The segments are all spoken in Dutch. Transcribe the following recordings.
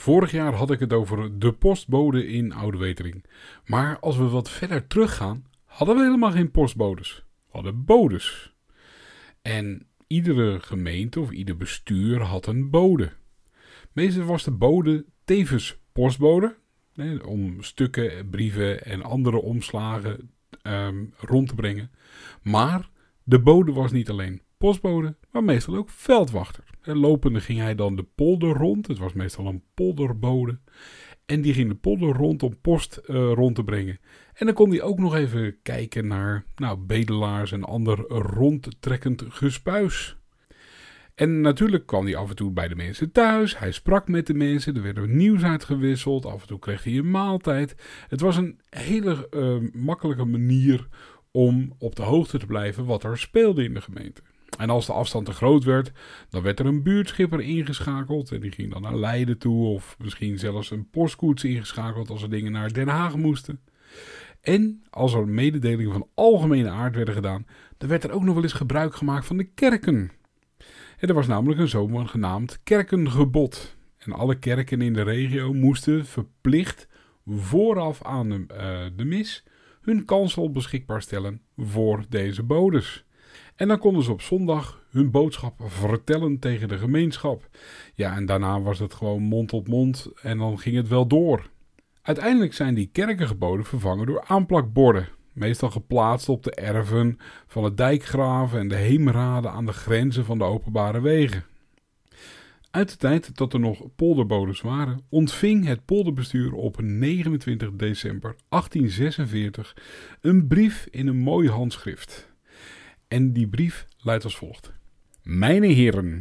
Vorig jaar had ik het over de postbode in Oude. Maar als we wat verder teruggaan, hadden we helemaal geen postbodes. We hadden bodes. En iedere gemeente of ieder bestuur had een bode. Meestal was de bode tevens postbode. om stukken, brieven en andere omslagen ehm, rond te brengen. Maar de bode was niet alleen postbode, maar meestal ook veldwachter. En lopende ging hij dan de polder rond. Het was meestal een polderbode. En die ging de polder rond om post uh, rond te brengen. En dan kon hij ook nog even kijken naar nou, bedelaars en ander rondtrekkend gespuis. En natuurlijk kwam hij af en toe bij de mensen thuis. Hij sprak met de mensen. Er werd nieuws uitgewisseld. Af en toe kreeg hij een maaltijd. Het was een hele uh, makkelijke manier om op de hoogte te blijven wat er speelde in de gemeente. En als de afstand te groot werd, dan werd er een buurtschipper ingeschakeld. En die ging dan naar Leiden toe. Of misschien zelfs een postkoets ingeschakeld als er dingen naar Den Haag moesten. En als er mededelingen van algemene aard werden gedaan, dan werd er ook nog wel eens gebruik gemaakt van de kerken. En er was namelijk een zomer genaamd kerkengebod. En alle kerken in de regio moesten verplicht vooraf aan de, uh, de mis hun kansel beschikbaar stellen voor deze bodes. En dan konden ze op zondag hun boodschap vertellen tegen de gemeenschap. Ja, en daarna was het gewoon mond tot mond en dan ging het wel door. Uiteindelijk zijn die kerkengeboden vervangen door aanplakborden. Meestal geplaatst op de erven van het dijkgraven en de heemraden aan de grenzen van de openbare wegen. Uit de tijd dat er nog polderbodes waren, ontving het polderbestuur op 29 december 1846 een brief in een mooi handschrift. En die brief luidt als volgt. Mijne heren,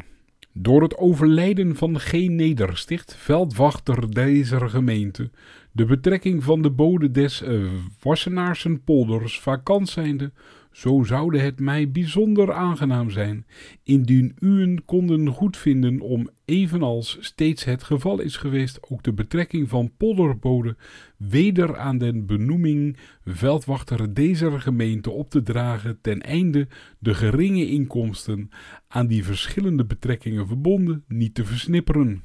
door het overlijden van G. Nedersticht, veldwachter deze gemeente, de betrekking van de bode des uh, Wassenaarsen polders vakant zijnde, zo zoude het mij bijzonder aangenaam zijn, indien uwen konden goedvinden om, evenals steeds het geval is geweest, ook de betrekking van polderbode weder aan den benoeming veldwachter deze gemeente op te dragen, ten einde de geringe inkomsten aan die verschillende betrekkingen verbonden niet te versnipperen.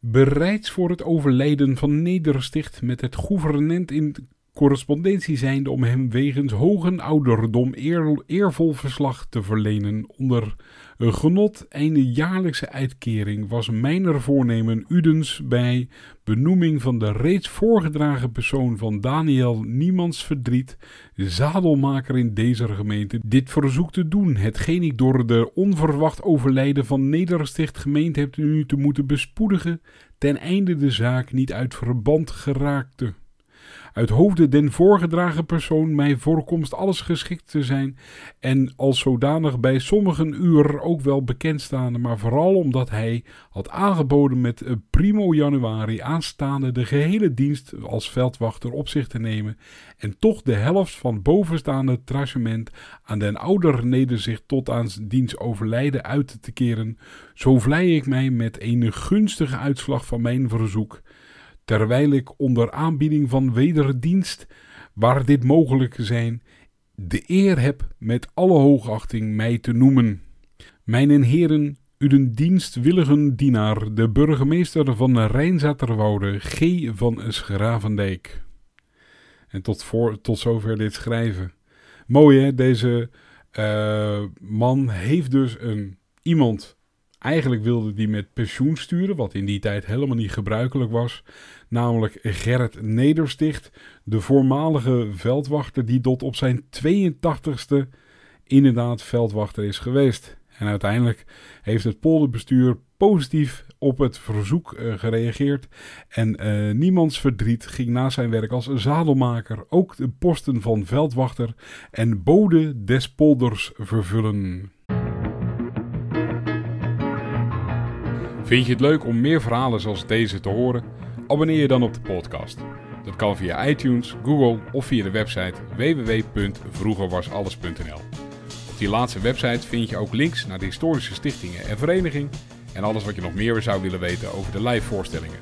Bereids voor het overlijden van Nedersticht met het gouvernement in correspondentie zijnde om hem wegens hoge ouderdom eer, eervol verslag te verlenen. Onder genot een jaarlijkse uitkering was mijner voornemen udens bij benoeming van de reeds voorgedragen persoon van Daniel Niemands verdriet, zadelmaker in deze gemeente, dit verzoek te doen, hetgeen ik door de onverwacht overlijden van Nedersticht gemeend heb nu te moeten bespoedigen, ten einde de zaak niet uit verband geraakte uit hoofde den voorgedragen persoon mij voorkomst alles geschikt te zijn en als zodanig bij sommigen uur ook wel bekendstaande, maar vooral omdat hij had aangeboden met primo januari aanstaande de gehele dienst als veldwachter op zich te nemen en toch de helft van bovenstaande tracement aan den ouder nederzicht tot aan diens overlijden uit te keren, zo vlei ik mij met een gunstige uitslag van mijn verzoek terwijl ik onder aanbieding van wederdienst, waar dit mogelijk zijn, de eer heb met alle hoogachting mij te noemen. Mijn heren, uw dienstwilligen dienaar, de burgemeester van Rijnzaterwoude, G. van Schravendijk. En tot, voor, tot zover dit schrijven. Mooi hè, deze uh, man heeft dus een iemand Eigenlijk wilde die met pensioen sturen, wat in die tijd helemaal niet gebruikelijk was. Namelijk Gerrit Nedersticht, de voormalige veldwachter die tot op zijn 82ste inderdaad veldwachter is geweest. En uiteindelijk heeft het polderbestuur positief op het verzoek uh, gereageerd. En uh, niemands verdriet ging na zijn werk als zadelmaker ook de posten van veldwachter en bode des polders vervullen. Vind je het leuk om meer verhalen zoals deze te horen? Abonneer je dan op de podcast. Dat kan via iTunes, Google of via de website www.vroegerwasalles.nl. Op die laatste website vind je ook links naar de historische stichtingen en vereniging en alles wat je nog meer zou willen weten over de live voorstellingen.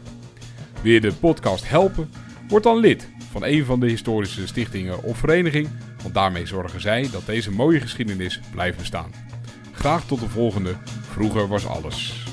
Wil je de podcast helpen? Word dan lid van een van de historische stichtingen of vereniging, want daarmee zorgen zij dat deze mooie geschiedenis blijft bestaan. Graag tot de volgende. Vroeger was alles.